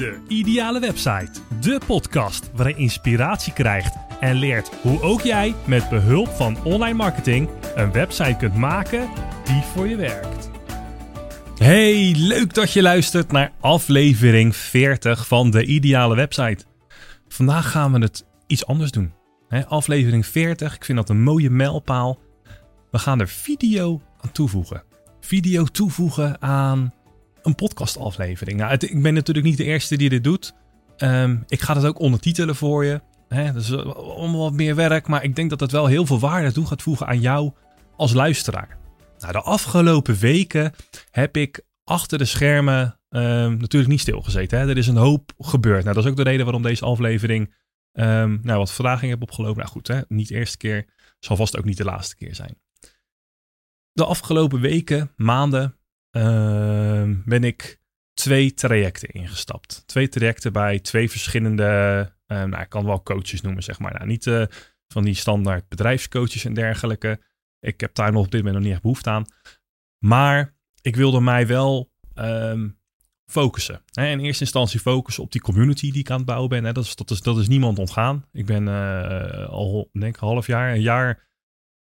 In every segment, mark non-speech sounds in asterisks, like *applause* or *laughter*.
De Ideale Website. De podcast waarin je inspiratie krijgt en leert hoe ook jij met behulp van online marketing een website kunt maken die voor je werkt. Hey, leuk dat je luistert naar aflevering 40 van De Ideale Website. Vandaag gaan we het iets anders doen. aflevering 40, ik vind dat een mooie mijlpaal. We gaan er video aan toevoegen. Video toevoegen aan een podcastaflevering. Nou, ik ben natuurlijk niet de eerste die dit doet. Ehm, ik ga het ook ondertitelen voor je. Hè, dus om wat meer werk, maar ik denk dat het wel heel veel waarde toe gaat voegen aan jou als luisteraar. Nou, de afgelopen weken heb ik achter de schermen um, natuurlijk niet stilgezeten. Hè. Er is een hoop gebeurd. Nou, dat is ook de reden waarom deze aflevering um, nou, wat vertraging heb opgelopen. Nou goed, hè, niet de eerste keer, zal vast ook niet de laatste keer zijn. De afgelopen weken, maanden, uh, ben ik twee trajecten ingestapt. Twee trajecten bij twee verschillende, uh, nou, ik kan wel coaches noemen, zeg maar. Nou, niet uh, van die standaard bedrijfscoaches en dergelijke. Ik heb daar nog op dit moment nog niet echt behoefte aan. Maar ik wilde mij wel um, focussen. Hè, in eerste instantie focussen op die community die ik aan het bouwen ben. Hè. Dat, is, dat, is, niemand ontgaan. Ik ben uh, al, denk ik, half jaar, een jaar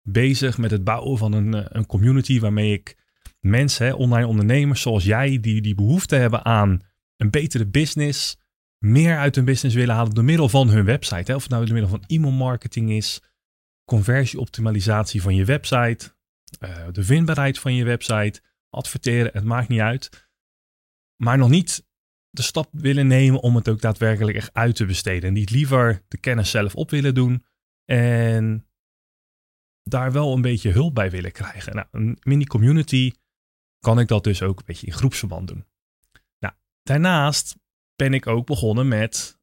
bezig met het bouwen van een, een community waarmee ik mensen, online ondernemers zoals jij, die die behoefte hebben aan een betere business, meer uit hun business willen halen door middel van hun website. Of het nou door middel van e-mail marketing is, conversieoptimalisatie van je website, uh, de vindbaarheid van je website, adverteren, het maakt niet uit. Maar nog niet de stap willen nemen om het ook daadwerkelijk echt uit te besteden. En niet liever de kennis zelf op willen doen en daar wel een beetje hulp bij willen krijgen. Nou, een mini community kan ik dat dus ook een beetje in groepsverband doen. Nou, daarnaast ben ik ook begonnen met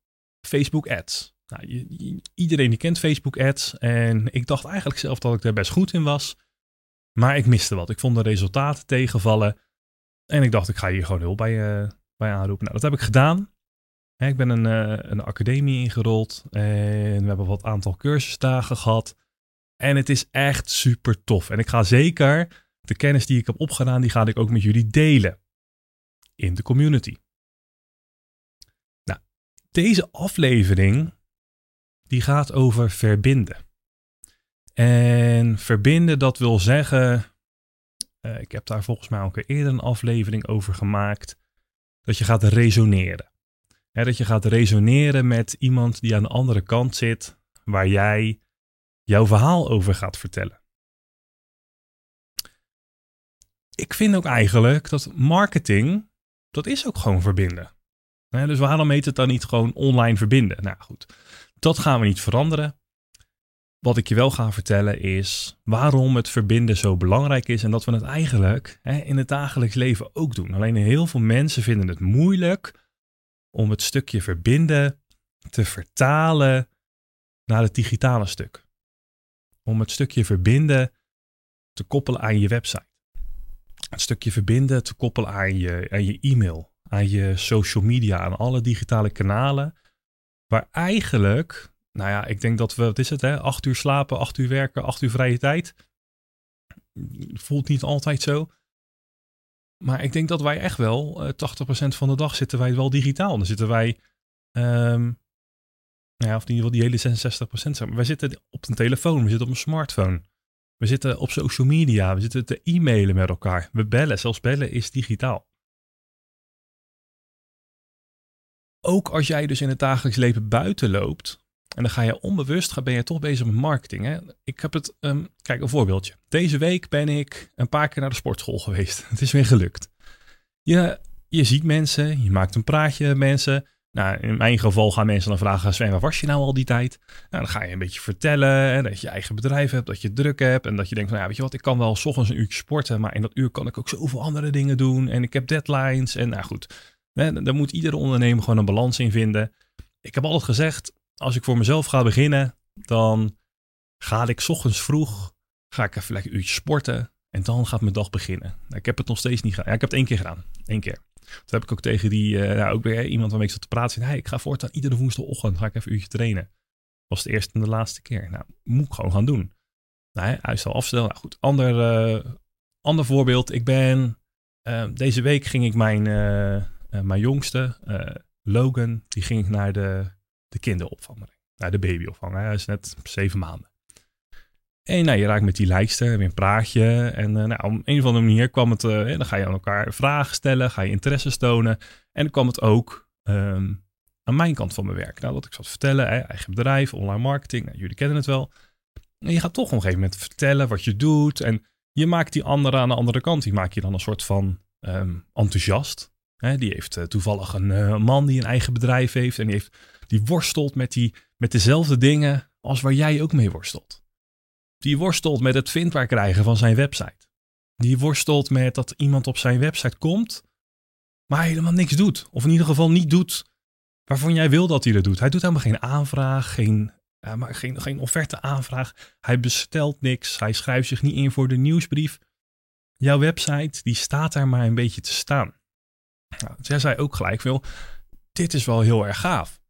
Facebook ads. Nou, iedereen die kent Facebook ads en ik dacht eigenlijk zelf dat ik er best goed in was. Maar ik miste wat. Ik vond de resultaten tegenvallen. En ik dacht, ik ga hier gewoon hulp bij, uh, bij aanroepen. Nou, dat heb ik gedaan. Ik ben een, uh, een academie ingerold. En we hebben wat aantal cursusdagen gehad. En het is echt super tof. En ik ga zeker de kennis die ik heb opgedaan, die ga ik ook met jullie delen in de community. Nou, deze aflevering die gaat over verbinden. En verbinden, dat wil zeggen, uh, ik heb daar volgens mij ook eerder een aflevering over gemaakt, dat je gaat resoneren. dat je gaat resoneren met iemand die aan de andere kant zit, waar jij jouw verhaal over gaat vertellen. Ik vind ook eigenlijk dat marketing, dat is ook gewoon verbinden. dus waarom heet het dan niet gewoon online verbinden? Nou goed, dat gaan we niet veranderen. Wat ik je wel ga vertellen is waarom het verbinden zo belangrijk is en dat we het eigenlijk hè, in het dagelijks leven ook doen. Alleen heel veel mensen vinden het moeilijk om het stukje verbinden te vertalen naar het digitale stuk. Om het stukje verbinden te koppelen aan je website het stukje verbinden te koppelen aan je, aan je e-mail, aan je social media, aan alle digitale kanalen. Waar eigenlijk, nou ja, ik denk dat we, wat is het hè, acht uur slapen, acht uur werken, acht uur vrije tijd. Voelt niet altijd zo. Maar ik denk dat wij echt wel, uh, eh, 80% van de dag zitten wij wel digitaal. Dan zitten wij, um, nou ja, of in ieder geval die hele 66%. Wij zitten op een telefoon, we zitten op een smartphone. We zitten op social media, we zitten te e-mailen met elkaar. We bellen, zelfs bellen is digitaal. Ook als jij dus in het dagelijks leven buiten loopt, en dan ga je onbewust, ben je toch bezig met marketing. Hè? Ik heb het, um, kijk een voorbeeldje. Deze week ben ik een paar keer naar de sportschool geweest. *laughs* Het is weer gelukt. Je, je ziet mensen, je maakt een praatje met mensen. Nou, in mijn geval gaan mensen dan vragen, Sven, waar was je nou al die tijd? Nou, dan ga je een beetje vertellen hè, dat je eigen bedrijf hebt, dat je druk hebt en dat je denkt van, ja, weet je wat, ik kan wel s ochtends een uurtje sporten, maar in dat uur kan ik ook zoveel andere dingen doen en ik heb deadlines en nou goed. Hè, daar moet iedere ondernemer gewoon een balans in vinden. Ik heb altijd gezegd, als ik voor mezelf ga beginnen, dan ga ik s ochtends vroeg, ga ik even lekker een uurtje sporten en dan gaat mijn dag beginnen. Ik heb het nog steeds niet gedaan. Ik heb het één keer gedaan. Eén keer. Toen heb ik ook tegen die, uh, nou, ook weer iemand waarmee ik zat te praten. Zei, hey, ik ga voortaan iedere woensdagochtend ga ik even een uurtje trainen. Was de eerste en de laatste keer. Nou, moet ik gewoon gaan doen. Nou, uitstel afstellen. Nou goed, ander, uh, ander voorbeeld. Ik ben, uh, deze week ging ik mijn, mijn jongste, Logan, die ging ik naar de, de kinderopvang. Naar de babyopvang. Hij is net zeven maanden. En nou, je raakt met die lijkster, weer een praatje. En uh, nou, op een of andere manier kwam het, uh, dan ga je aan elkaar vragen stellen, ga je interesse tonen. En dan kwam het ook um, aan mijn kant van mijn werk. Nou, wat ik zat te vertellen, hè, eigen bedrijf, online marketing, nou, jullie kennen het wel. En je gaat toch op een gegeven moment vertellen wat je doet. En je maakt die andere aan de andere kant, die maak je dan een soort van um, enthousiast. Hè, die heeft uh, toevallig een man die een eigen bedrijf heeft. En die, heeft, die worstelt met, die, met dezelfde dingen als waar jij ook mee worstelt. Die worstelt met het vindbaar krijgen van zijn website. Die worstelt met dat iemand op zijn website komt, maar helemaal niks doet. Of in ieder geval niet doet waarvan jij wil dat hij dat doet. Hij doet helemaal geen aanvraag, geen, maar geen, geen offerte aanvraag. Hij bestelt niks. Hij schrijft zich niet in voor de nieuwsbrief. Jouw website, die staat daar maar een beetje te staan. Nou, zij zei ook gelijk veel, dit is wel heel erg gaaf.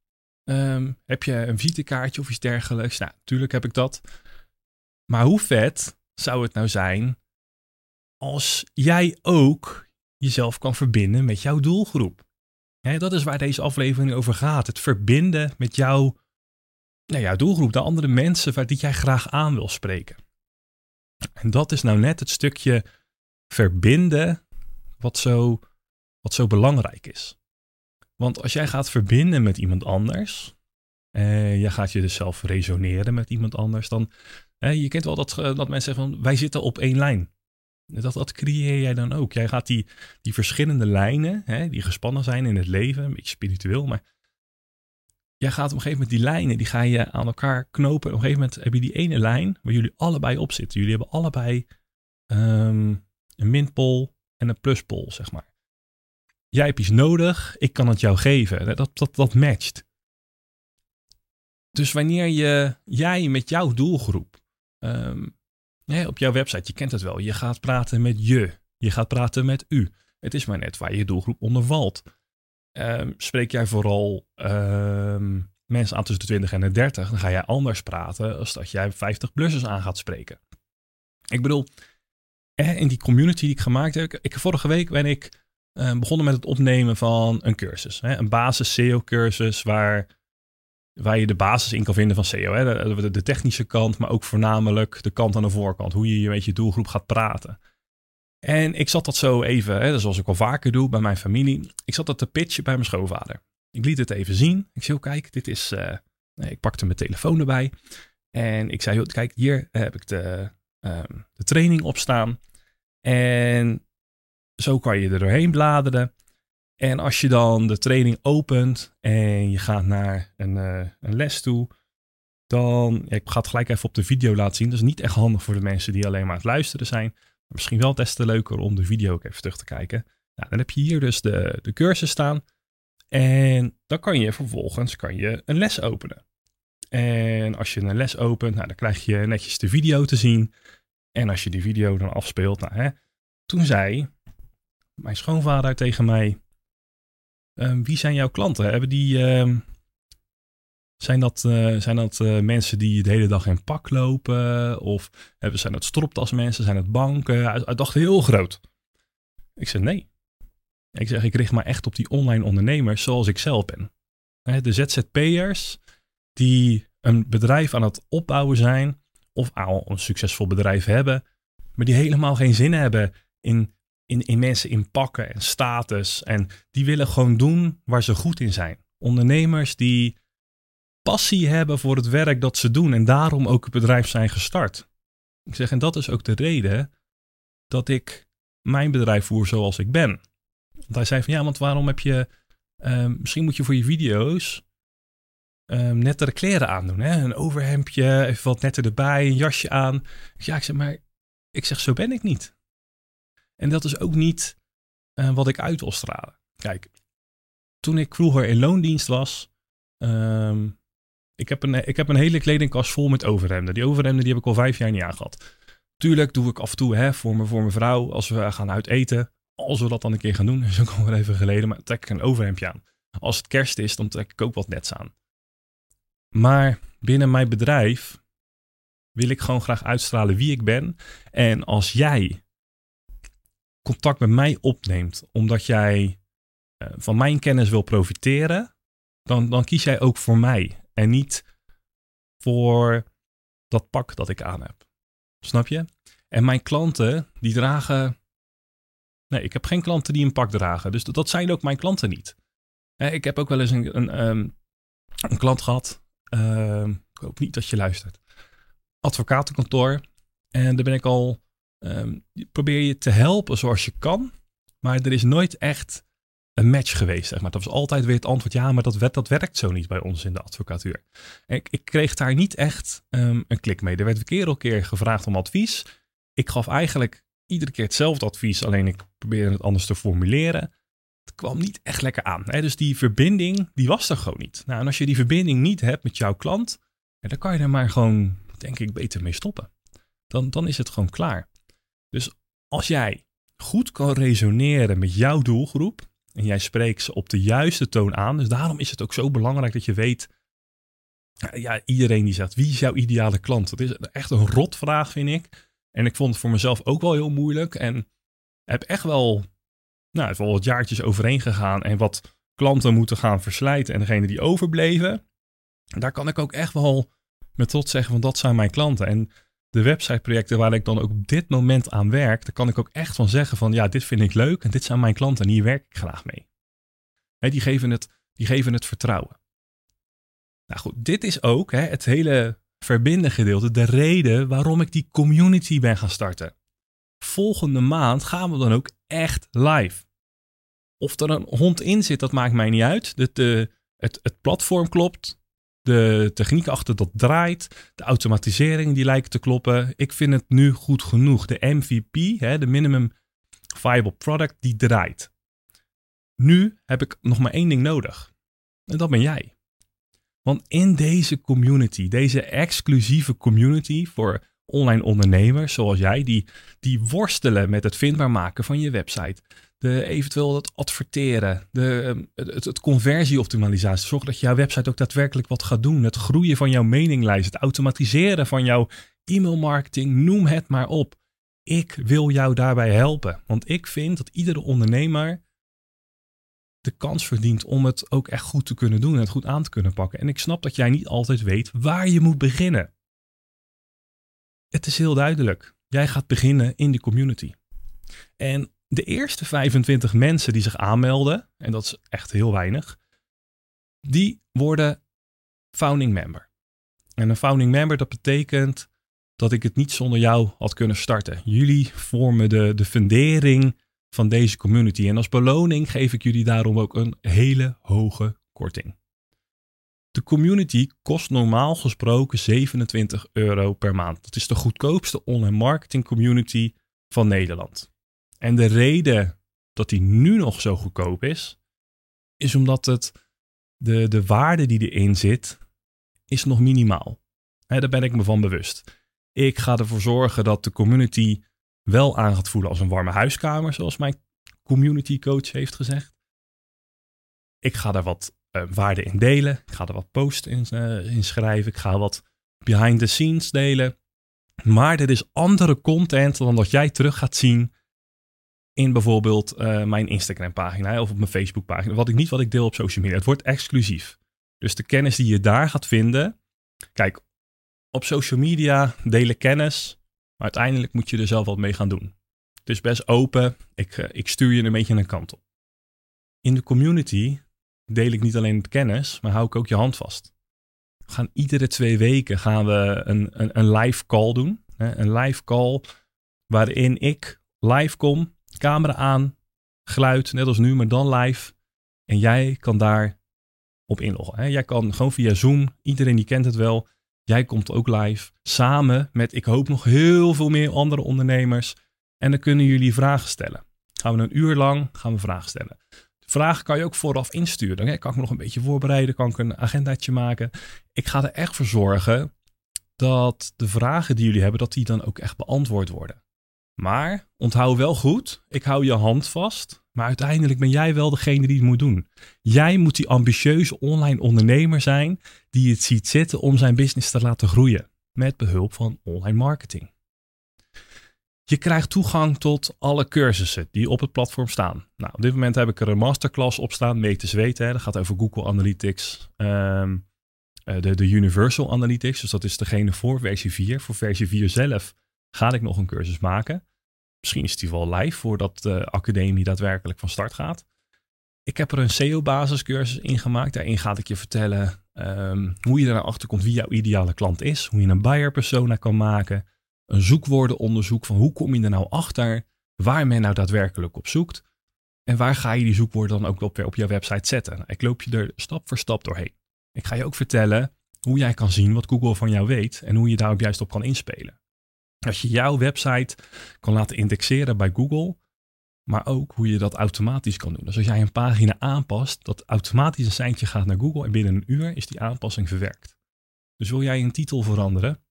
Um, heb je een visitekaartje of iets dergelijks? Nou, natuurlijk heb ik dat. Maar hoe vet zou het nou zijn als jij ook jezelf kan verbinden met jouw doelgroep? dat is waar deze aflevering over gaat. Het verbinden met jouw, nou ja, doelgroep, de andere mensen waar die jij graag aan wil spreken. En dat is nou net het stukje verbinden wat zo, wat zo belangrijk is. Want als jij gaat verbinden met iemand anders, en je gaat je dus zelf resoneren met iemand anders, dan, je kent wel dat, dat mensen zeggen van wij zitten op één lijn. Dat, dat creëer jij dan ook. Jij gaat die, die verschillende lijnen, hè, die gespannen zijn in het leven, een beetje spiritueel, maar jij gaat op een gegeven moment die lijnen, die ga je aan elkaar knopen. op een gegeven moment heb je die ene lijn waar jullie allebei op zitten. Jullie hebben allebei um, een minpol en een pluspol, zeg maar. Jij hebt iets nodig, ik kan het jou geven. Dat, dat, dat matcht. Dus wanneer je, jij met jouw doelgroep um, op jouw website, je kent het wel. Je gaat praten met je. Je gaat praten met u. Het is maar net waar je doelgroep onder valt. Um, spreek jij vooral um, mensen aan tussen de 20 en de 30, dan ga jij anders praten als dat jij 50-plussers aan gaat spreken. Ik bedoel, in die community die ik gemaakt heb, ik, vorige week ben ik uh, begonnen met het opnemen van een cursus. Hè, een basis SEO-cursus waar waar je de basis in kan vinden van SEO. Hè? De, technische kant, maar ook voornamelijk de kant aan de voorkant. Hoe je met je doelgroep gaat praten. En ik zat dat zo even, hè, zoals ik al vaker doe bij mijn familie. Ik zat dat te pitchen bij mijn schoonvader. Ik liet het even zien. Ik zei, kijk, dit is... Uh, ik pakte mijn telefoon erbij. En ik zei, kijk, hier heb ik de, um, de training op staan. En zo kan je er doorheen bladeren. En als je dan de training opent en je gaat naar een, uh, een les toe, dan, ik ga het gelijk even op de video laten zien. Dat is niet echt handig voor de mensen die alleen maar aan het luisteren zijn. Maar misschien wel des te leuker om de video ook even terug te kijken. Nou, dan heb je hier dus de, de cursus staan. En dan kan je vervolgens kan je een les openen. En als je een les opent, nou, dan krijg je netjes de video te zien. En als je die video dan afspeelt, nou, hè, toen zei mijn schoonvader tegen mij: Um, wie zijn jouw klanten? Hebben die, um, zijn dat, uh, zijn dat uh, mensen die de hele dag in pak lopen? Of hebben, zijn dat stroptasmensen? Zijn het banken? Hij dacht heel groot. Ik zeg nee. Ik zeg, ik richt me echt op die online ondernemers zoals ik zelf ben. De ZZP'ers die een bedrijf aan het opbouwen zijn of al een succesvol bedrijf hebben, maar die helemaal geen zin hebben in in, in mensen in pakken en status. En die willen gewoon doen waar ze goed in zijn. Ondernemers die passie hebben voor het werk dat ze doen en daarom ook het bedrijf zijn gestart. Ik zeg, en dat is ook de reden dat ik mijn bedrijf voer zoals ik ben. Want hij zei van ja, want waarom heb je, um, misschien moet je voor je video's um, nettere kleren aandoen. Hè? Een overhemdje, even wat netter erbij, een jasje aan. Ja, ik zeg, maar ik zeg, zo ben ik niet. En dat is ook niet uh, wat ik uit wil stralen. Kijk, toen ik vroeger in loondienst was, um, ik, heb een, ik heb een hele kledingkast vol met overhemden. Die overhemden die heb ik al vijf jaar niet aangehad. Tuurlijk doe ik af en toe hè, voor, me, voor mijn vrouw, als we gaan uit eten, als we dat dan een keer gaan doen, *laughs* is ook al even geleden, maar trek ik een overhemdje aan. Als het kerst is, dan trek ik ook wat nets aan. Maar binnen mijn bedrijf wil ik gewoon graag uitstralen wie ik ben. En als jij contact met mij opneemt, omdat jij eh, van mijn kennis wil profiteren, dan, dan kies jij ook voor mij. En niet voor dat pak dat ik aan heb. Snap je? En mijn klanten, die dragen. Nee, ik heb geen klanten die een pak dragen. Dus dat zijn ook mijn klanten niet. Ik heb ook wel eens een, een, ehm, een klant gehad. Ehm, ik hoop niet dat je luistert. Advocatenkantoor. En daar ben ik al. Ehm, probeer je te helpen zoals je kan. Maar er is nooit echt een match geweest. Zeg maar. Dat was altijd weer het antwoord: ja, maar dat, dat werkt zo niet bij ons in de advocatuur. ik, ik kreeg daar niet echt een klik mee. Er werd keer op keer gevraagd om advies. Ik gaf eigenlijk iedere keer hetzelfde advies, alleen ik probeerde het anders te formuleren het kwam niet echt lekker aan. Hè? Dus die verbinding, die was er gewoon niet. Nou, en als je die verbinding niet hebt met jouw klant, dan kan je er maar gewoon, denk ik, beter mee stoppen. Dan, dan is het gewoon klaar. Dus als jij goed kan resoneren met jouw doelgroep en jij spreekt ze op de juiste toon aan, dus daarom is het ook zo belangrijk dat je weet, ja, iedereen die zegt, wie is jouw ideale klant? Dat is echt een rotvraag, vind ik. En ik vond het voor mezelf ook wel heel moeilijk en heb echt wel nou, het wel wat jaartjes overheen gegaan en wat klanten moeten gaan verslijten. En degene die overbleven, daar kan ik ook echt wel met trots zeggen van dat zijn mijn klanten. En de websiteprojecten waar ik dan ook op dit moment aan werk, daar kan ik ook echt van zeggen van ja, dit vind ik leuk en dit zijn mijn klanten en hier werk ik graag mee. die, geven het, die geven het vertrouwen. Nou goed, dit is ook het hele verbinden gedeelte, de reden waarom ik die community ben gaan starten volgende maand gaan we dan ook echt live. Of er een hond in zit, dat maakt mij niet uit. De, het, het platform klopt. De techniek achter dat draait. De automatisering die lijkt te kloppen. Ik vind het nu goed genoeg. De MVP, hè, de minimum viable product, die draait. Nu heb ik nog maar één ding nodig. En dat ben jij. Want in deze community, deze exclusieve community voor online ondernemers zoals jij, die, die worstelen met het vindbaar maken van je website. De, eventueel het adverteren, de, ehm, het, het conversieoptimalisatie. Zorg dat jouw website ook daadwerkelijk wat gaat doen. Het groeien van jouw meninglijst, het automatiseren van jouw e-mailmarketing, noem het maar op. Ik wil jou daarbij helpen. Want ik vind dat iedere ondernemer de kans verdient om het ook echt goed te kunnen doen en het goed aan te kunnen pakken. En ik snap dat jij niet altijd weet waar je moet beginnen. Het is heel duidelijk. Jij gaat beginnen in die community. En de eerste 25 mensen die zich aanmelden, en dat is echt heel weinig, die worden founding member. En een founding member, dat betekent dat ik het niet zonder jou had kunnen starten. Jullie vormen de, de fundering van deze community. En als beloning geef ik jullie daarom ook een hele hoge korting. De community kost normaal gesproken 27 euro per maand. Dat is de goedkoopste online marketing community van Nederland. En de reden dat die nu nog zo goedkoop is, is omdat het de, de waarde die erin zit, is nog minimaal. He, daar ben ik me van bewust. Ik ga ervoor zorgen dat de community wel aan gaat voelen als een warme huiskamer, zoals mijn community coach heeft gezegd. Ik ga daar wat uh, waarde in delen. Ik ga er wat posts in, uh, in schrijven. Ik ga wat behind the scenes delen. Maar er is andere content dan dat jij terug gaat zien in bijvoorbeeld uh, mijn Instagram pagina of op mijn Facebook pagina. Wat ik niet wat ik deel op social media. Het wordt exclusief. Dus de kennis die je daar gaat vinden. Kijk, op social media delen kennis. Maar uiteindelijk moet je er zelf wat mee gaan doen. Het is best open. Ik, ik stuur je een beetje een kant op. In de community deel ik niet alleen kennis, maar hou ik ook je hand vast. We gaan iedere twee weken gaan we een, een, een live call doen. Hè? Een live call waarin ik live kom, camera aan, geluid, net als nu, maar dan live. En jij kan daar op inloggen. Hè? Jij kan gewoon via Zoom, iedereen die kent het wel. Jij komt ook live, samen met, ik hoop nog heel veel meer andere ondernemers. En dan kunnen jullie vragen stellen. Gaan we een uur lang gaan we vragen stellen vragen kan je ook vooraf insturen. Dan kan ik me nog een beetje voorbereiden, kan ik een agendaatje maken. Ik ga er echt voor zorgen dat de vragen die jullie hebben, dat die dan ook echt beantwoord worden. Maar onthoud wel goed, ik hou je hand vast, maar uiteindelijk ben jij wel degene die het moet doen. Jij moet die ambitieuze online ondernemer zijn die het ziet zitten om zijn business te laten groeien met behulp van online marketing. Je krijgt toegang tot alle cursussen die op het platform staan. Nou, op dit moment heb ik er een masterclass op staan, te zweten. Hè. Dat gaat over Google Analytics, ehm, eh, de, de Universal Analytics. Dus dat is degene voor versie 4. Voor versie 4 zelf ga ik nog een cursus maken. Misschien is die wel live voordat de academie daadwerkelijk van start gaat. Ik heb er een SEO-basiscursus in gemaakt. Daarin ga ik je vertellen ehm, hoe je er achter komt wie jouw ideale klant is. Hoe je een buyer persona kan maken. Een zoekwoordenonderzoek van hoe kom je er nou achter waar men nou daadwerkelijk op zoekt. En waar ga je die zoekwoorden dan ook weer op jouw website zetten. Nou, ik loop je er stap voor stap doorheen. Ik ga je ook vertellen hoe jij kan zien wat Google van jou weet en hoe je daarop juist op kan inspelen. Als je jouw website kan laten indexeren bij Google, maar ook hoe je dat automatisch kan doen. Dus als jij een pagina aanpast, dat automatisch een seintje gaat naar Google en binnen een uur is die aanpassing verwerkt. Dus wil jij een titel veranderen,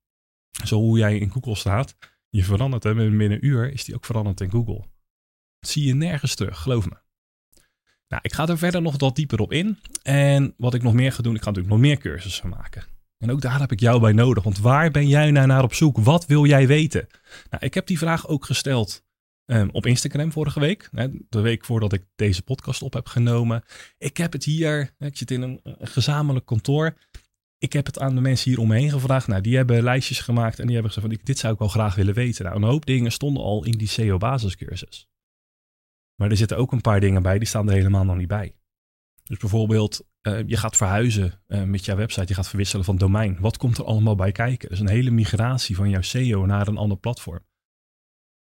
zo hoe jij in Google staat, je verandert hem en binnen een uur is die ook veranderd in Google. Zie je nergens terug, geloof me. Nou, ik ga er verder nog wat dieper op in. En wat ik nog meer ga doen, ik ga natuurlijk nog meer cursussen maken. En ook daar heb ik jou bij nodig. Want waar ben jij nou naar op zoek? Wat wil jij weten? Nou, ik heb die vraag ook gesteld um, op Instagram vorige week. Hè, de week voordat ik deze podcast op heb genomen. Ik heb het hier, ik zit in een, een gezamenlijk kantoor. Ik heb het aan de mensen hier omheen gevraagd. Nou, die hebben lijstjes gemaakt en die hebben gezegd van dit zou ik wel graag willen weten. Nou, een hoop dingen stonden al in die SEO basiscursus. Maar er zitten ook een paar dingen bij, die staan er helemaal nog niet bij. Dus bijvoorbeeld, uh, je gaat verhuizen uh, met jouw website, je gaat verwisselen van domein. Wat komt er allemaal bij kijken? Dus een hele migratie van jouw SEO naar een ander platform.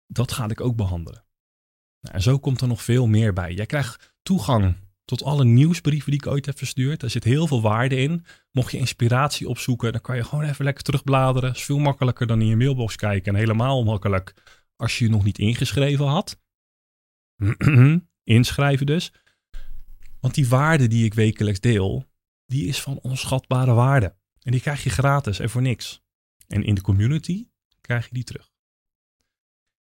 Dat ga ik ook behandelen. Nou, en zo komt er nog veel meer bij. Jij krijgt toegang tot alle nieuwsbrieven die ik ooit heb verstuurd. Daar zit heel veel waarde in. Mocht je inspiratie opzoeken, dan kan je gewoon even lekker terugbladeren. is veel makkelijker dan in je mailbox kijken. En helemaal makkelijk als je je nog niet ingeschreven had. *clears throat* Inschrijven dus. Want die waarde die ik wekelijks deel, die is van onschatbare waarde. En die krijg je gratis en voor niks. En in de community krijg je die terug.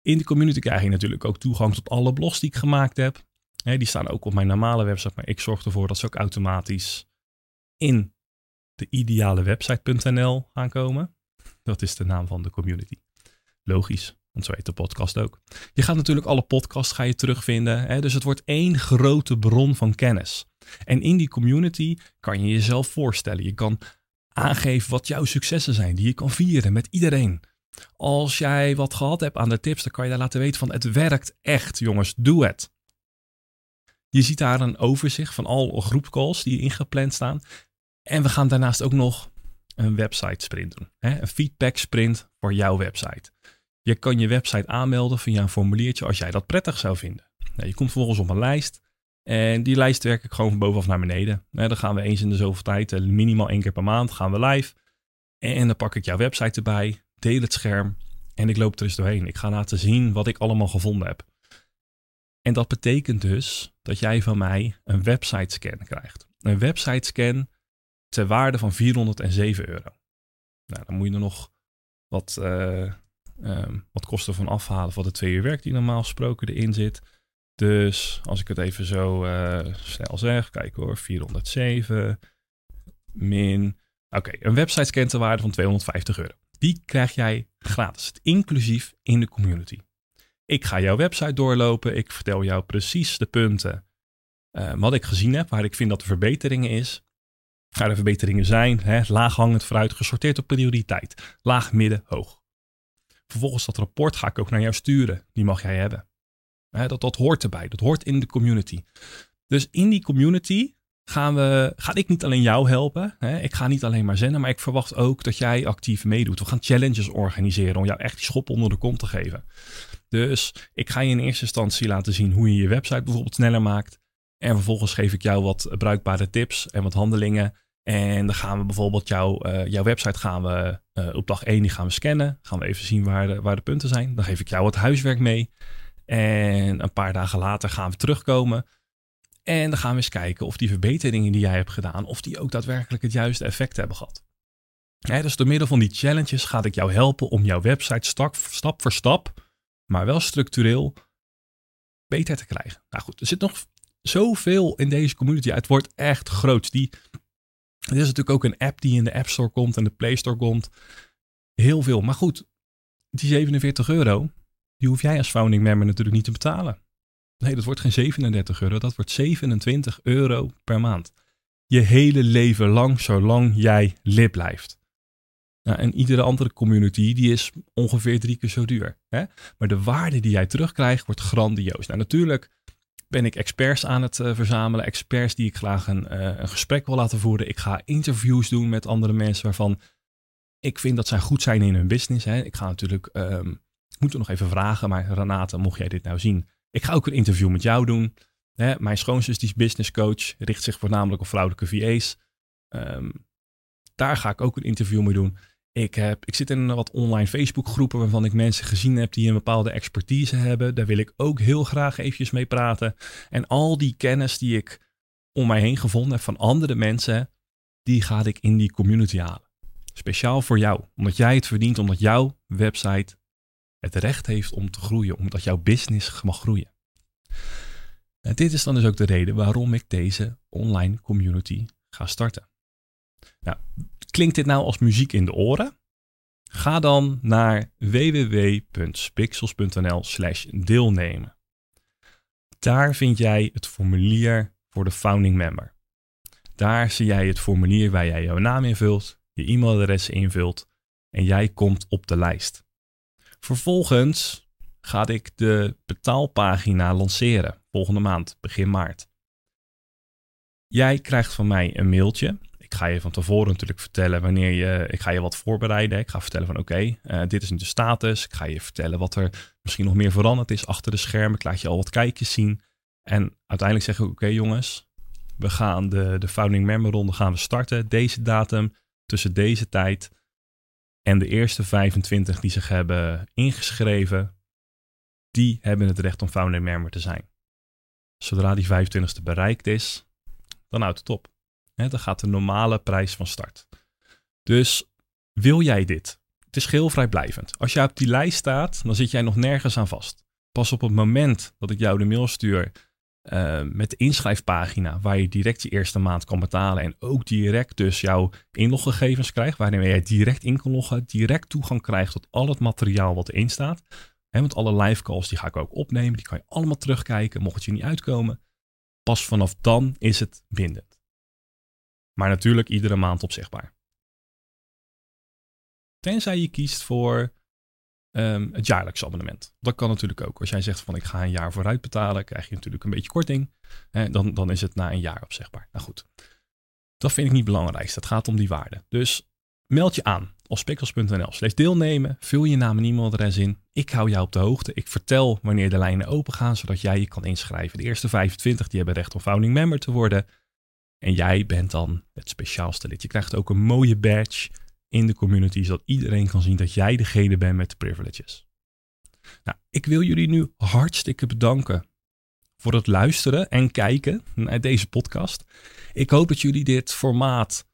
In de community krijg je natuurlijk ook toegang tot alle blogs die ik gemaakt heb. die staan ook op mijn normale website, maar ik zorg ervoor dat ze ook automatisch in de ideale website.nl gaan komen. Dat is de naam van de community. Logisch. Want zo heet de podcast ook. Je gaat natuurlijk alle podcasts ga je terugvinden. Hè? Dus het wordt één grote bron van kennis. En in die community kan je jezelf voorstellen. Je kan aangeven wat jouw successen zijn, die je kan vieren met iedereen. Als jij wat gehad hebt aan de tips, dan kan je daar laten weten van het werkt echt, jongens, doe het. Je ziet daar een overzicht van al groepcalls die ingepland staan. En we gaan daarnaast ook nog een website sprint doen. Hè? Een feedback sprint voor jouw website. Je kan je website aanmelden via een formuliertje als jij dat prettig zou vinden. Nou, je komt vervolgens op een lijst. En die lijst werk ik gewoon van bovenaf naar beneden. Nou, dan gaan we eens in de zoveel tijd, eh, minimaal één keer per maand, gaan we live. En dan pak ik jouw website erbij, deel het scherm en ik loop er eens doorheen. Ik ga laten zien wat ik allemaal gevonden heb. En dat betekent dus dat jij van mij een website scan krijgt. Een website scan ter waarde van 407 euro. Nou, dan moet je er nog wat, uh, um, wat kosten van afhalen van de twee uur werk die normaal gesproken erin zit. Dus als ik het even zo uh, snel zeg, kijk hoor, 407 min. Oké, een website scan ter waarde van 250 euro. Die krijg jij gratis, inclusief in de community. Ik ga jouw website doorlopen. Ik vertel jou precies de punten uh, wat ik gezien heb, waar ik vind dat er verbeteringen is. Waar de verbeteringen zijn, hè, laag hangend fruit, gesorteerd op prioriteit. Laag, midden, hoog. Vervolgens dat rapport ga ik ook naar jou sturen. Die mag jij hebben. dat, dat hoort erbij. Dat hoort in de community. Dus in die community gaan we, ga ik niet alleen jou helpen. Ik ga niet alleen maar zenden, maar ik verwacht ook dat jij actief meedoet. We gaan challenges organiseren om jou echt die schop onder de kont te geven. Dus ik ga je in eerste instantie laten zien hoe je je website bijvoorbeeld sneller maakt. En vervolgens geef ik jou wat bruikbare tips en wat handelingen en dan gaan we bijvoorbeeld jouw, uh, jouw website gaan we uh, op dag 1 die gaan we scannen. Gaan we even zien waar de, waar de punten zijn. Dan geef ik jou wat huiswerk mee. En een paar dagen later gaan we terugkomen. En dan gaan we eens kijken of die verbeteringen die jij hebt gedaan, of die ook daadwerkelijk het juiste effect hebben gehad. Dus door middel van die challenges ga ik jou helpen om jouw website stap, stap voor stap, maar wel structureel, beter te krijgen. Nou goed, er zit nog zoveel in deze community. Het wordt echt groot. Die het is natuurlijk ook een app die in de App Store komt en de Play Store komt. Heel veel. Maar goed, die 47 euro, die hoef jij als founding member natuurlijk niet te betalen. Nee, dat wordt geen 37 euro, dat wordt 27 euro per maand. Je hele leven lang, zolang jij lid blijft. Nou, en iedere andere community die is ongeveer drie keer zo duur. Hè? Maar de waarde die jij terugkrijgt wordt grandioos. Nou, natuurlijk ben ik experts aan het uh, verzamelen. Experts die ik graag een, uh, een gesprek wil laten voeren. Ik ga interviews doen met andere mensen waarvan ik vind dat zij goed zijn in hun business. Hè. Ik ga natuurlijk, um, ik moet er nog even vragen, maar Renate, mocht jij dit nou zien, ik ga ook een interview met jou doen. Hè. Mijn schoonzus die is business coach, richt zich voornamelijk op vrouwelijke VA's. Um, daar ga ik ook een interview mee doen. Ik, heb, ik zit in wat online Facebook groepen waarvan ik mensen gezien heb die een bepaalde expertise hebben. Daar wil ik ook heel graag eventjes mee praten. En al die kennis die ik om mij heen gevonden heb van andere mensen, die ga ik in die community halen. Speciaal voor jou, omdat jij het verdient, omdat jouw website het recht heeft om te groeien, omdat jouw business mag groeien. En dit is dan dus ook de reden waarom ik deze online community ga starten. Nou, klinkt dit nou als muziek in de oren? Ga dan naar www.spixels.nl/slash deelnemen. Daar vind jij het formulier voor de founding member. Daar zie jij het formulier waar jij jouw naam invult, je e-mailadres invult en jij komt op de lijst. Vervolgens ga ik de betaalpagina lanceren volgende maand, begin maart. Jij krijgt van mij een mailtje ik ga je van tevoren natuurlijk vertellen wanneer je. Ik ga je wat voorbereiden. Ik ga vertellen van oké, eh, dit is nu de status. Ik ga je vertellen wat er misschien nog meer veranderd is achter de schermen. Ik laat je al wat kijkjes zien. En uiteindelijk zeggen we oké jongens, we gaan de, de founding member ronde gaan we starten. Deze datum, tussen deze tijd. En de eerste 25 die zich hebben ingeschreven, die hebben het recht om founding member te zijn. Zodra die 25ste bereikt is, dan houdt het op dan gaat de normale prijs van start. Dus wil jij dit? Het is geheel vrijblijvend. Als jij op die lijst staat, dan zit jij nog nergens aan vast. Pas op het moment dat ik jou de mail stuur uh, met de inschrijfpagina, waar je direct je eerste maand kan betalen en ook direct dus jouw inloggegevens krijgt, waarin jij direct in kan loggen, direct toegang krijgt tot al het materiaal wat erin staat. Want alle live calls die ga ik ook opnemen, die kan je allemaal terugkijken, mocht het je niet uitkomen. Pas vanaf dan is het bindend. Maar natuurlijk iedere maand opzichtbaar. Tenzij je kiest voor um, het jaarlijks abonnement. Dat kan natuurlijk ook. Als jij zegt van ik ga een jaar vooruit betalen, krijg je natuurlijk een beetje korting. Hè, dan, dan is het na een jaar opzegbaar. Nou goed, dat vind ik niet belangrijk. Het gaat om die waarde. Dus meld je aan op spikkels.nl. Slechts deelnemen, vul je naam en e-mailadres in. Ik hou jou op de hoogte. Ik vertel wanneer de lijnen open gaan, zodat jij je kan inschrijven. De eerste 25 die hebben recht om founding member te worden. En jij bent dan het speciaalste lid. Je krijgt ook een mooie badge in de community, zodat iedereen kan zien dat jij degene bent met de privileges. Nou, ik wil jullie nu hartstikke bedanken voor het luisteren en kijken naar deze podcast. Ik hoop dat jullie dit formaat,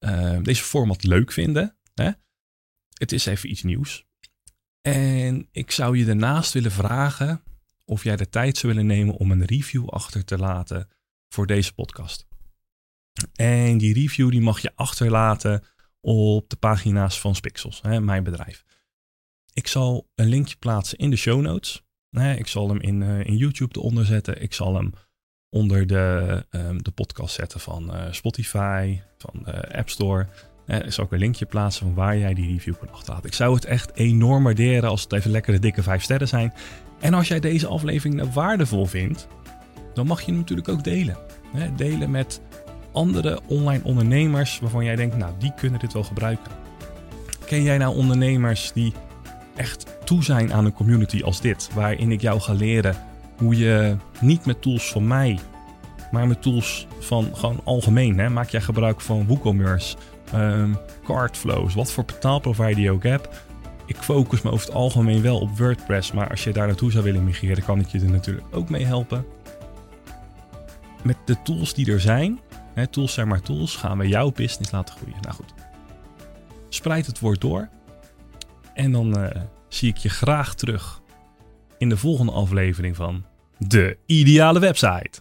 uh, deze format leuk vinden. Hè? Het is even iets nieuws. En ik zou je daarnaast willen vragen of jij de tijd zou willen nemen om een review achter te laten voor deze podcast. En die review die mag je achterlaten op de pagina's van Spixels, hè, mijn bedrijf. Ik zal een linkje plaatsen in de show notes. ik zal hem in, uh, in YouTube eronder zetten. Ik zal hem onder de, um, de podcast zetten van uh, Spotify, van de App Store. Ik zal ook een linkje plaatsen van waar jij die review kan achterlaten. Ik zou het echt enorm waarderen als het even lekkere dikke 5 sterren zijn. En als jij deze aflevering nou waardevol vindt, dan mag je hem natuurlijk ook delen. Delen met andere online ondernemers waarvan jij denkt, nou, die kunnen dit wel gebruiken? Ken jij nou ondernemers die echt toe zijn aan een community als dit, waarin ik jou ga leren hoe je niet met tools van mij, maar met tools van gewoon algemeen, hè, maak jij gebruik van WooCommerce, um, Cardflows, wat voor betaalprovider je ook hebt. Ik focus me over het algemeen wel op WordPress, maar als je daar naartoe zou willen migreren, kan ik je er natuurlijk ook mee helpen. Met de tools die er zijn, Tools zijn maar tools. Gaan we jouw business laten groeien. Nou goed. Spreid het woord door. En dan uh, zie ik je graag terug in de volgende aflevering van De Ideale Website.